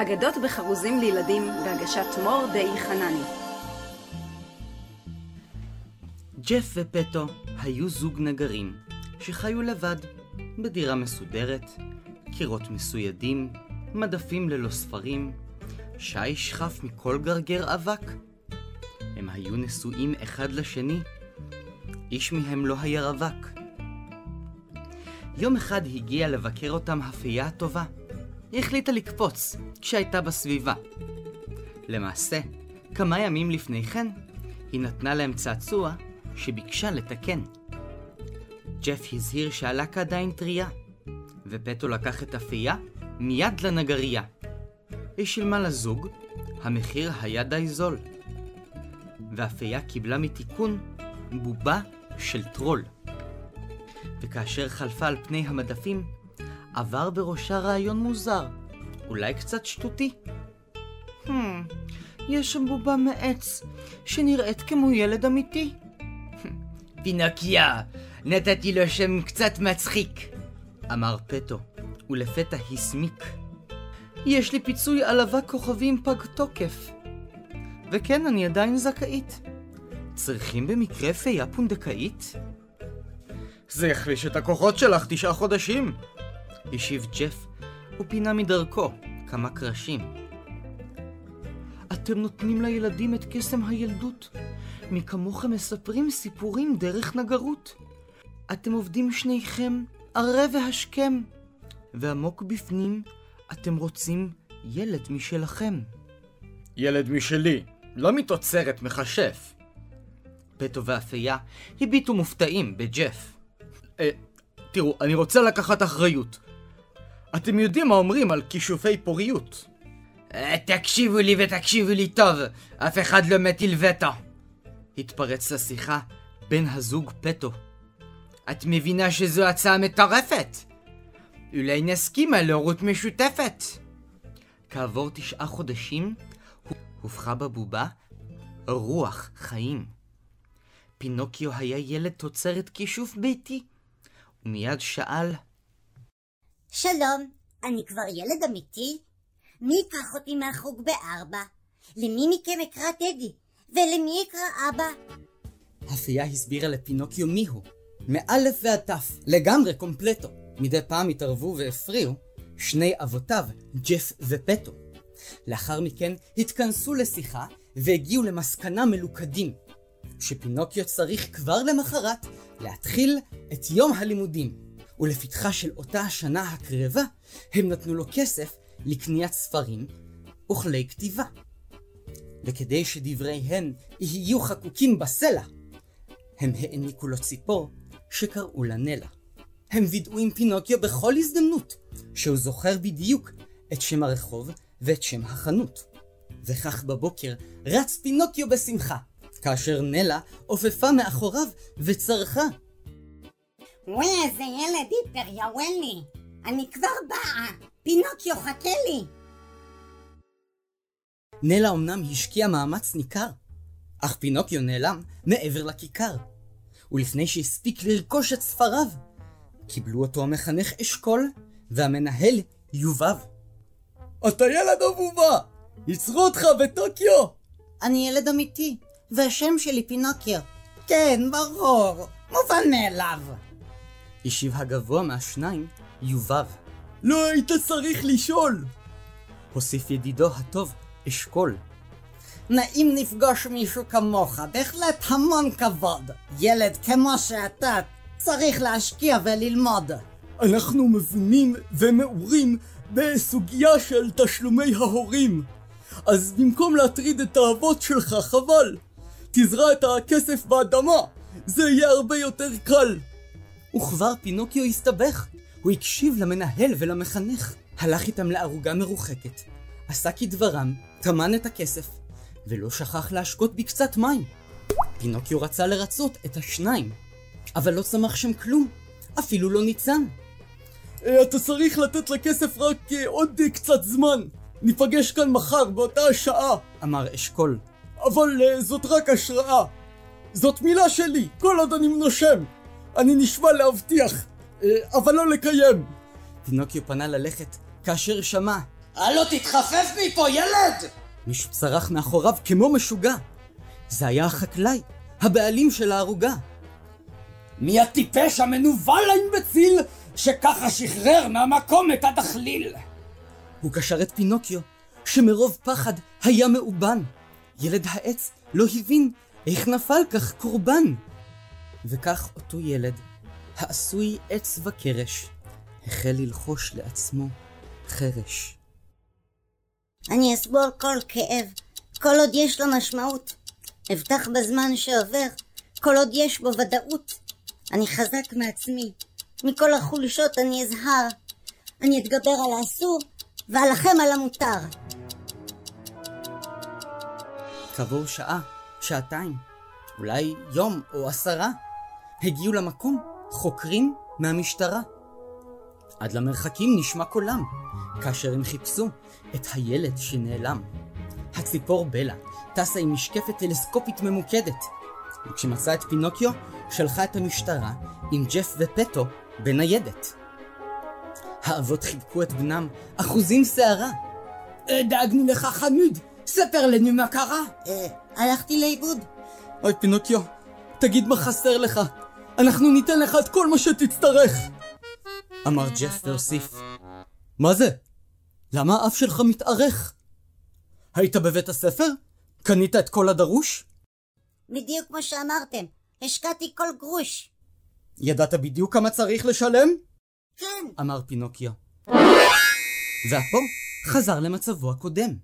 אגדות בחרוזים לילדים בהגשת מור דאי חנני. ג'ף ופטו היו זוג נגרים שחיו לבד, בדירה מסודרת, קירות מסוידים, מדפים ללא ספרים, שיש חף מכל גרגר אבק. הם היו נשואים אחד לשני, איש מהם לא היה רווק. יום אחד הגיעה לבקר אותם הפייה הטובה. היא החליטה לקפוץ כשהייתה בסביבה. למעשה, כמה ימים לפני כן, היא נתנה להם צעצוע שביקשה לתקן. ג'ף הזהיר שהלקה עדיין טריה, ופטו לקח את הפייה מיד לנגרייה. היא שילמה לזוג, המחיר היה די זול. והפייה קיבלה מתיקון בובה של טרול. וכאשר חלפה על פני המדפים, עבר בראשה רעיון מוזר, אולי קצת שטותי. Hmm, יש שם בובה מעץ, שנראית כמו ילד אמיתי. פינוקיה, נתתי לו שם קצת מצחיק. אמר פטו, ולפתע הסמיק. יש לי פיצוי על אבק כוכבים פג תוקף. וכן, אני עדיין זכאית. צריכים במקרה פייה פונדקאית? זה יחליש את הכוחות שלך תשעה חודשים! השיב ג'ף, ופינה מדרכו כמה קרשים. אתם נותנים לילדים את קסם הילדות. מי כמוכם מספרים סיפורים דרך נגרות. אתם עובדים שניכם ערב והשכם, ועמוק בפנים אתם רוצים ילד משלכם. ילד משלי, לא מתוצרת מכשף. פטו ואפייה הביטו מופתעים בג'ף. אה, תראו, אני רוצה לקחת אחריות. אתם יודעים מה אומרים על כישופי פוריות. אה, תקשיבו לי ותקשיבו לי טוב, אף אחד לא מטיל וטו. התפרץ לשיחה בן הזוג פטו. את מבינה שזו הצעה מטרפת? אולי נסכים על הורות משותפת. כעבור תשעה חודשים, הופכה בבובה רוח חיים. פינוקיו היה ילד תוצרת כישוף ביתי, ומיד שאל, שלום, אני כבר ילד אמיתי? מי ייקח אותי מהחוג בארבע? למי מכם אקרא טדי? ולמי אקרא אבא? הפייה הסבירה לפינוקיו מיהו, מאלף ועד תף, לגמרי קומפלטו. מדי פעם התערבו והפריעו שני אבותיו, ג'ף ופטו. לאחר מכן התכנסו לשיחה והגיעו למסקנה מלוכדים, שפינוקיו צריך כבר למחרת להתחיל את יום הלימודים. ולפתחה של אותה השנה הקרבה, הם נתנו לו כסף לקניית ספרים וכלי כתיבה. וכדי שדבריהם יהיו חקוקים בסלע, הם העניקו לו ציפור שקראו לה נלה. הם וידאו עם פינוקיו בכל הזדמנות שהוא זוכר בדיוק את שם הרחוב ואת שם החנות. וכך בבוקר רץ פינוקיו בשמחה, כאשר נלה עופפה מאחוריו וצרחה. וואי, איזה ילד היפר, יאוולי! אני כבר באה! פינוקיו, חכה לי! נלה אמנם השקיע מאמץ ניכר, אך פינוקיו נעלם מעבר לכיכר. ולפני שהספיק לרכוש את ספריו, קיבלו אותו המחנך אשכול והמנהל יובב. אתה ילד אבובה! ייצרו אותך בטוקיו! אני ילד אמיתי, והשם שלי פינוקיו. כן, ברור, מובן מאליו. השיב הגבוה מהשניים, יובב. לא היית צריך לשאול! הוסיף ידידו הטוב, אשכול. נעים לפגוש מישהו כמוך, בהחלט המון כבוד. ילד כמו שאתה צריך להשקיע וללמוד. אנחנו מבינים ומעורים בסוגיה של תשלומי ההורים. אז במקום להטריד את האבות שלך, חבל. תזרע את הכסף באדמה, זה יהיה הרבה יותר קל. וכבר פינוקיו הסתבך. הוא הקשיב למנהל ולמחנך. הלך איתם לערוגה מרוחקת, עשה כדברם, טמן את הכסף, ולא שכח להשקות בקצת מים. פינוקיו רצה לרצות את השניים, אבל לא צמח שם כלום, אפילו לא ניצן. אה, אתה צריך לתת לכסף רק אה, עוד אה, קצת זמן. ניפגש כאן מחר באותה השעה. אמר אשכול. אבל זאת רק השראה. זאת מילה שלי, כל עוד אני נושם. אני נשבע להבטיח, אבל לא לקיים. פינוקיו פנה ללכת, כאשר שמע, הלו תתחפף מפה, ילד! מישהו צרח מאחוריו כמו משוגע. זה היה החקלאי, הבעלים של הערוגה. מי הטיפש המנוול האימבציל שככה שחרר מהמקום את הדחליל? הוא קשר את פינוקיו, שמרוב פחד היה מאובן. ילד העץ לא הבין איך נפל כך קורבן. וכך אותו ילד, העשוי עץ וקרש, החל ללחוש לעצמו חרש. אני אסבול כל כאב, כל עוד יש לו משמעות. אבטח בזמן שעובר, כל עוד יש בו ודאות. אני חזק מעצמי, מכל החולשות אני אזהר. אני אתגבר על האסור, ואלחם על המותר. כעבור שעה, שעתיים, אולי יום או עשרה, הגיעו למקום חוקרים מהמשטרה. עד למרחקים נשמע קולם, כאשר הם חיפשו את הילד שנעלם. הציפור בלה טסה עם משקפת טלסקופית ממוקדת, וכשמצאה את פינוקיו, שלחה את המשטרה עם ג'ף ופטו בניידת. האבות חיבקו את בנם, אחוזים שערה. דאגנו לך חמוד, ספר לנו מה קרה. אה, הלכתי לאיבוד. אוי פינוקיו, תגיד מה חסר לך. אנחנו ניתן לך את כל מה שתצטרך. אמר ג'ף והוסיף, מה זה? למה האף שלך מתארך? היית בבית הספר? קנית את כל הדרוש? בדיוק כמו שאמרתם, השקעתי כל גרוש. ידעת בדיוק כמה צריך לשלם? כן, אמר פינוקיו. ואפו חזר למצבו הקודם.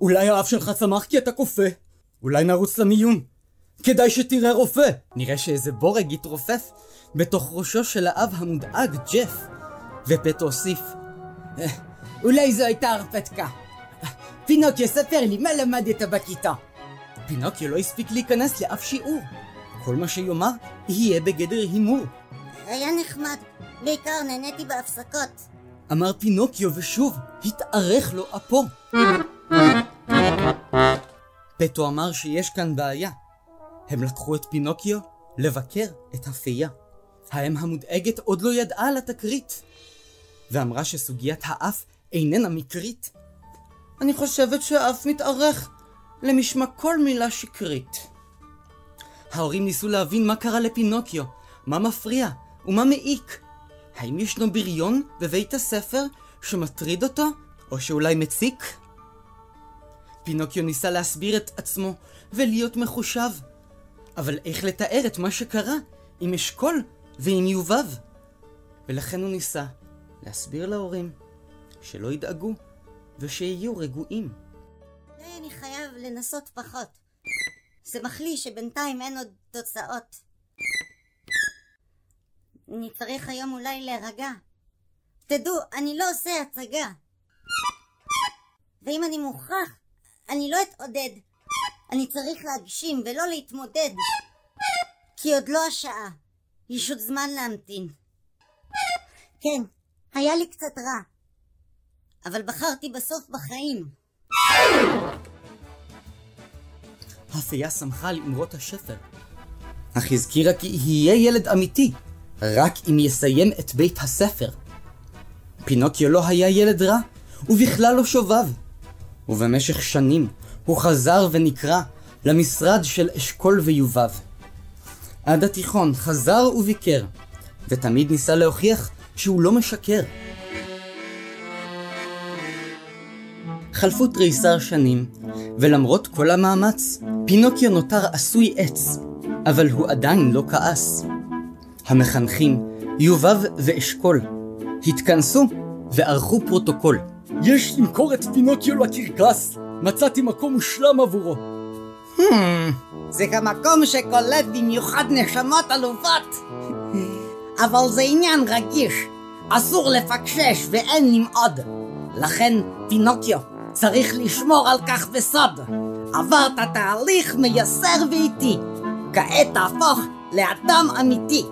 אולי האף שלך צמח כי אתה קופא. אולי נרוץ למיון. כדאי שתראה רופא. נראה שאיזה בורג התרופף בתוך ראשו של האב המודאג ג'ף, ופטו הוסיף, אולי זו הייתה הרפתקה. פינוקיו, ספר לי, מה למדת בכיתה? פינוקיו לא הספיק להיכנס לאף שיעור. כל מה שיאמר יהיה בגדר הימור. היה נחמד. בעיקר נהניתי בהפסקות. אמר פינוקיו ושוב התארך לו אפו. פטו אמר שיש כאן בעיה. הם לקחו את פינוקיו לבקר את הפייה. האם המודאגת עוד לא ידעה על התקרית, ואמרה שסוגיית האף איננה מקרית. אני חושבת שהאף מתארך למשמע כל מילה שקרית. ההורים ניסו להבין מה קרה לפינוקיו, מה מפריע ומה מעיק. האם ישנו בריון בבית הספר שמטריד אותו, או שאולי מציק? פינוקיו ניסה להסביר את עצמו ולהיות מחושב. אבל איך לתאר את מה שקרה עם אשכול ועם יובב? ולכן הוא ניסה להסביר להורים שלא ידאגו ושיהיו רגועים. אולי אני חייב לנסות פחות. זה מחליא שבינתיים אין עוד תוצאות. אני צריך היום אולי להירגע. תדעו, אני לא עושה הצגה. ואם אני מוכרח, אני לא אתעודד. אני צריך להגשים ולא להתמודד. כי עוד לא השעה. יש עוד זמן להמתין. כן, היה לי קצת רע. אבל בחרתי בסוף בחיים. הפייה שמחה על אמרות השפר, אך הזכירה כי יהיה ילד אמיתי, רק אם יסיים את בית הספר. פינוקיו לא היה ילד רע, ובכלל לא שובב. ובמשך שנים הוא חזר ונקרא למשרד של אשכול ויובב. עד התיכון חזר וביקר, ותמיד ניסה להוכיח שהוא לא משקר. חלפו תריסר שנים, ולמרות כל המאמץ, פינוקיו נותר עשוי עץ, אבל הוא עדיין לא כעס. המחנכים, יובב ואשכול, התכנסו וערכו פרוטוקול. יש למכור את פינוקיו לקרקס. מצאתי מקום מושלם עבורו. זה גם מקום שקולט במיוחד נשמות עלובות. אבל זה עניין רגיש, אסור לפקשש ואין למעוד. לכן, פינוקיו, צריך לשמור על כך בסוד. עברת תהליך מייסר ואיטי. כעת תהפוך לאדם אמיתי.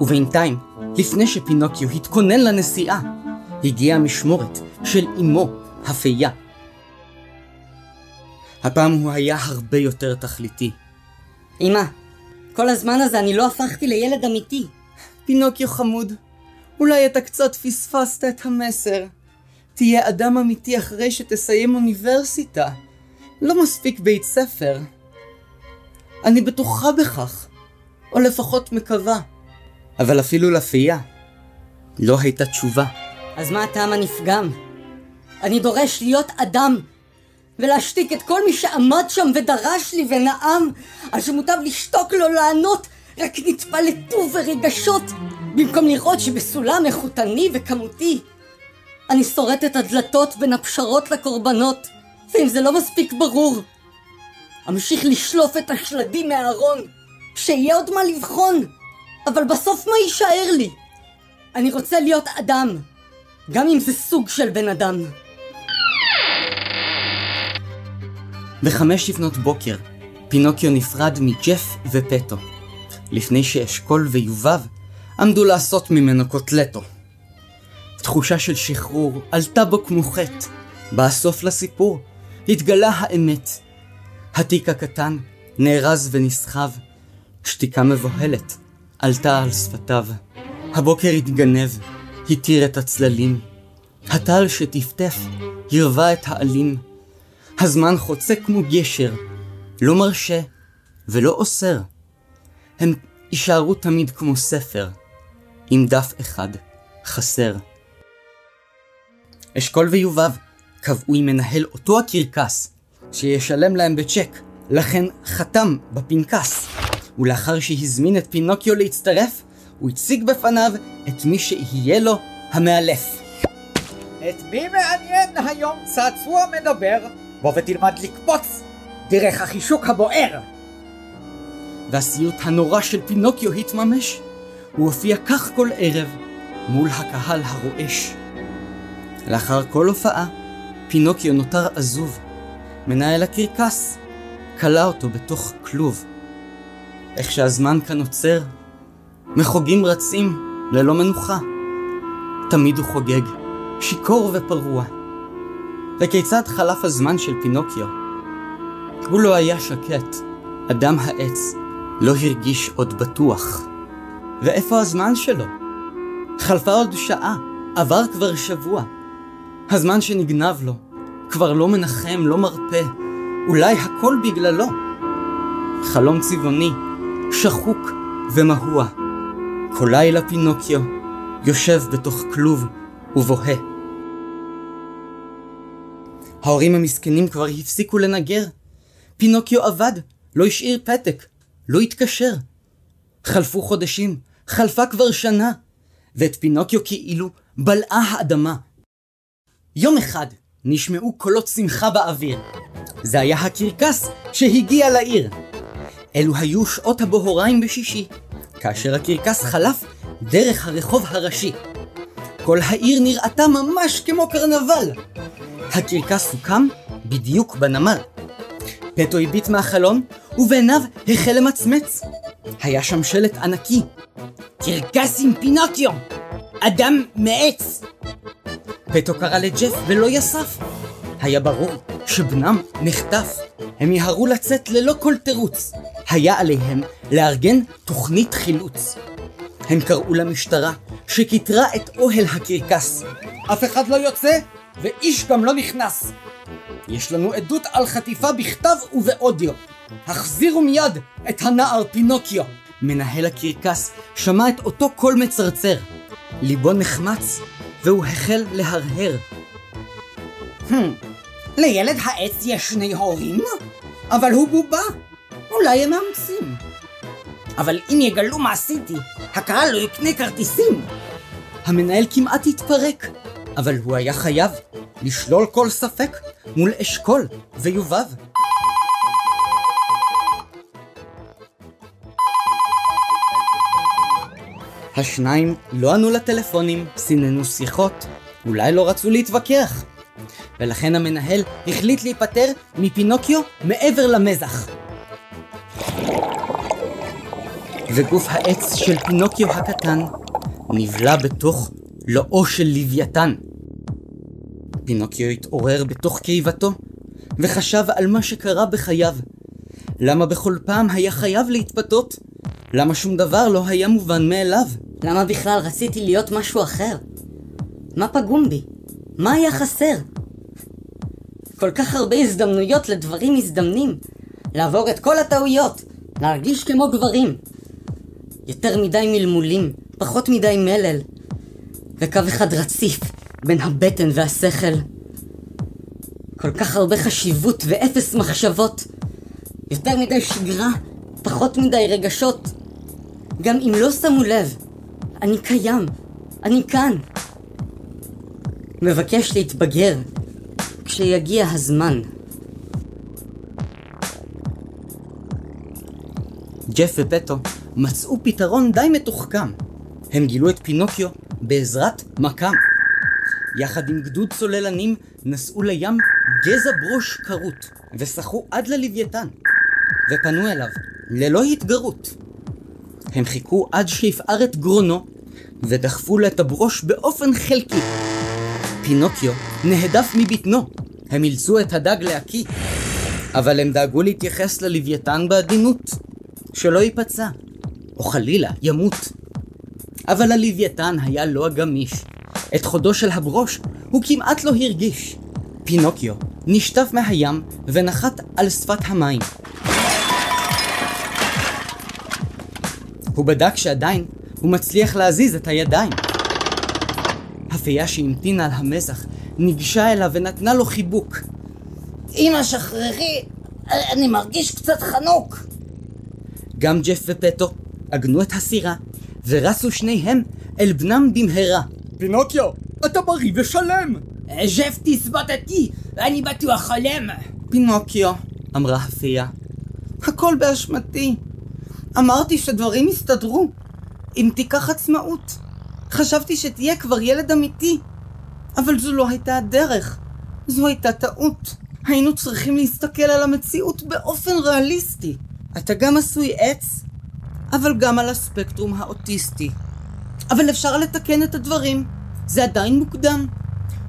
ובינתיים, לפני שפינוקיו התכונן לנסיעה, הגיעה המשמורת של אמו, הפייה. הפעם הוא היה הרבה יותר תכליתי. אמא, כל הזמן הזה אני לא הפכתי לילד אמיתי. פינוקיו חמוד, אולי אתה קצת פספסת את המסר. תהיה אדם אמיתי אחרי שתסיים אוניברסיטה. לא מספיק בית ספר. אני בטוחה בכך, או לפחות מקווה. אבל אפילו לפייה לא הייתה תשובה. אז מה הטעם הנפגם? אני דורש להיות אדם, ולהשתיק את כל מי שעמד שם ודרש לי ונאם, על שמוטב לשתוק לו לענות, רק נטפל לטוב ורגשות, במקום לראות שבסולם איכותני וכמותי. אני שורט את הדלתות בין הפשרות לקורבנות, ואם זה לא מספיק ברור, אמשיך לשלוף את השלדים מהארון, שיהיה עוד מה לבחון, אבל בסוף מה יישאר לי? אני רוצה להיות אדם, גם אם זה סוג של בן אדם. בחמש לפנות בוקר, פינוקיו נפרד מג'ף ופטו, לפני שאשכול ויובב עמדו לעשות ממנו קוטלטו. תחושה של שחרור עלתה בו כמו חטא. בסוף לסיפור התגלה האמת. התיק הקטן נארז ונסחב. שתיקה מבוהלת עלתה על שפתיו. הבוקר התגנב, התיר את הצללים. הטל שטפטף הרווה את העלים. הזמן חוצה כמו גשר, לא מרשה ולא אוסר. הם יישארו תמיד כמו ספר, עם דף אחד חסר. אשכול ויובב קבעו עם מנהל אותו הקרקס, שישלם להם בצ'ק, לכן חתם בפנקס. ולאחר שהזמין את פינוקיו להצטרף, הוא הציג בפניו את מי שיהיה לו המאלף. את מי מעניין היום צעצוע מדבר? בוא ותלמד לקפוץ דרך החישוק הבוער. והסיוט הנורא של פינוקיו התממש. הוא הופיע כך כל ערב מול הקהל הרועש. לאחר כל הופעה, פינוקיו נותר עזוב. מנהל הקרקס כלא אותו בתוך כלוב. איך שהזמן כאן עוצר, מחוגים רצים ללא מנוחה. תמיד הוא חוגג, שיכור ופרוע. וכיצד חלף הזמן של פינוקיו? הוא לא היה שקט, אדם העץ לא הרגיש עוד בטוח. ואיפה הזמן שלו? חלפה עוד שעה, עבר כבר שבוע. הזמן שנגנב לו, כבר לא מנחם, לא מרפא, אולי הכל בגללו. חלום צבעוני, שחוק ומהוע. כל לילה פינוקיו יושב בתוך כלוב ובוהה. ההורים המסכנים כבר הפסיקו לנגר. פינוקיו עבד, לא השאיר פתק, לא התקשר. חלפו חודשים, חלפה כבר שנה, ואת פינוקיו כאילו בלעה האדמה. יום אחד נשמעו קולות שמחה באוויר. זה היה הקרקס שהגיע לעיר. אלו היו שעות הבוהריים בשישי, כאשר הקרקס חלף דרך הרחוב הראשי. כל העיר נראתה ממש כמו קרנבל. הקרקס הוקם בדיוק בנמל. פטו הביט מהחלון, ובעיניו החל למצמץ. היה שם שלט ענקי. קרקס עם פינוקיו! אדם מעץ! פטו קרא לג'ף ולא יסף. היה ברור שבנם נחטף. הם יהרו לצאת ללא כל תירוץ. היה עליהם לארגן תוכנית חילוץ. הם קראו למשטרה, שכיתרה את אוהל הקרקס. אף אחד לא יוצא, ואיש גם לא נכנס. יש לנו עדות על חטיפה בכתב ובאודיו. החזירו מיד את הנער פינוקיו. מנהל הקרקס שמע את אותו קול מצרצר. ליבו נחמץ, והוא החל להרהר. לילד העץ יש שני הורים? אבל הוא בובה. אולי הם מאמצים. אבל אם יגלו מה עשיתי, הקהל לא יקנה כרטיסים. המנהל כמעט התפרק, אבל הוא היה חייב לשלול כל ספק מול אשכול ויובב. השניים לא ענו לטלפונים, סיננו שיחות, אולי לא רצו להתווכח. ולכן המנהל החליט להיפטר מפינוקיו מעבר למזח. וגוף העץ של פינוקיו הקטן נבלע בתוך לואו של לוויתן. פינוקיו התעורר בתוך קיבתו, וחשב על מה שקרה בחייו. למה בכל פעם היה חייב להתפתות? למה שום דבר לא היה מובן מאליו? למה בכלל רציתי להיות משהו אחר? מה פגום בי? מה היה חסר? כל כך הרבה הזדמנויות לדברים מזדמנים. לעבור את כל הטעויות, להרגיש כמו גברים. יותר מדי מלמולים, פחות מדי מלל. וקו אחד רציף בין הבטן והשכל. כל כך הרבה חשיבות ואפס מחשבות. יותר מדי שגרה, פחות מדי רגשות. גם אם לא שמו לב, אני קיים, אני כאן. מבקש להתבגר כשיגיע הזמן. ג'ף ופטו מצאו פתרון די מתוחכם. הם גילו את פינוקיו בעזרת מכ"ם. יחד עם גדוד צוללנים נסעו לים גזע ברוש כרות וסחו עד ללוויתן ופנו אליו ללא התגרות. הם חיכו עד שיפער את גרונו ודחפו לו את הברוש באופן חלקי. פינוקיו נהדף מבטנו, הם אילצו את הדג להקיא, אבל הם דאגו להתייחס ללוויתן בעדינות, שלא ייפצע, או חלילה ימות. אבל הלוויתן היה לא הגמיש. את חודו של הברוש הוא כמעט לא הרגיש. פינוקיו נשטף מהים ונחת על שפת המים. הוא בדק שעדיין הוא מצליח להזיז את הידיים. הפייה שהמתינה על המזח ניגשה אליו ונתנה לו חיבוק. אמא שחררי, אני מרגיש קצת חנוק. גם ג'ף ופטו עגנו את הסירה ורצו שניהם אל בנם במהרה. פינוקיו, אתה בריא ושלם! ז'ף תסבוט אותי, אני בטוח חולם. פינוקיו, אמרה הפייה, הכל באשמתי. אמרתי שדברים יסתדרו, אם תיקח עצמאות. חשבתי שתהיה כבר ילד אמיתי, אבל זו לא הייתה הדרך. זו הייתה טעות. היינו צריכים להסתכל על המציאות באופן ריאליסטי. אתה גם עשוי עץ, אבל גם על הספקטרום האוטיסטי. אבל אפשר לתקן את הדברים. זה עדיין מוקדם.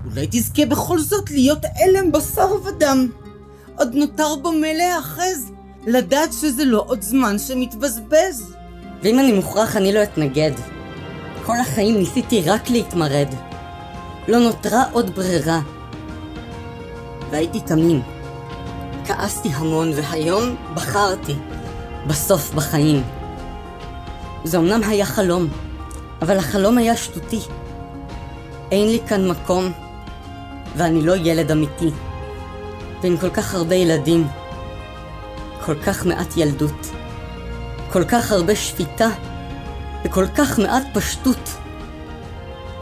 אולי תזכה בכל זאת להיות אלם בשר ודם. עוד נותר במה להיאחז, לדעת שזה לא עוד זמן שמתבזבז. ואם אני מוכרח, אני לא אתנגד. כל החיים ניסיתי רק להתמרד. לא נותרה עוד ברירה. והייתי תמים. כעסתי המון, והיום בחרתי. בסוף בחיים. זה אמנם היה חלום, אבל החלום היה שטותי. אין לי כאן מקום, ואני לא ילד אמיתי. בין כל כך הרבה ילדים, כל כך מעט ילדות, כל כך הרבה שפיטה, וכל כך מעט פשטות.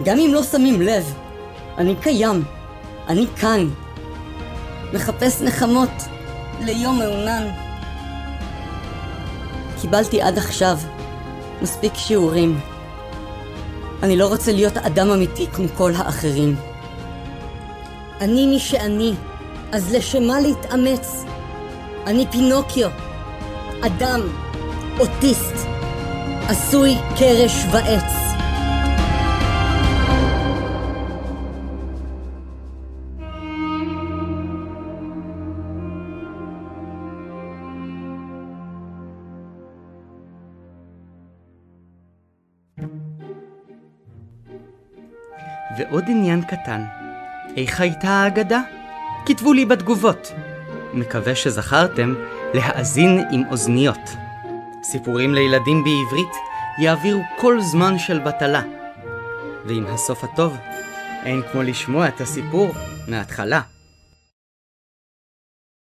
גם אם לא שמים לב, אני קיים, אני כאן. מחפש נחמות ליום מעונן. קיבלתי עד עכשיו מספיק שיעורים. אני לא רוצה להיות אדם אמיתי כמו כל האחרים. אני מי שאני, אז לשם מה להתאמץ? אני פינוקיו, אדם, אוטיסט, עשוי קרש ועץ. ועוד עניין קטן, איך הייתה האגדה? כתבו לי בתגובות. מקווה שזכרתם להאזין עם אוזניות. סיפורים לילדים בעברית יעבירו כל זמן של בטלה. ועם הסוף הטוב, אין כמו לשמוע את הסיפור מההתחלה.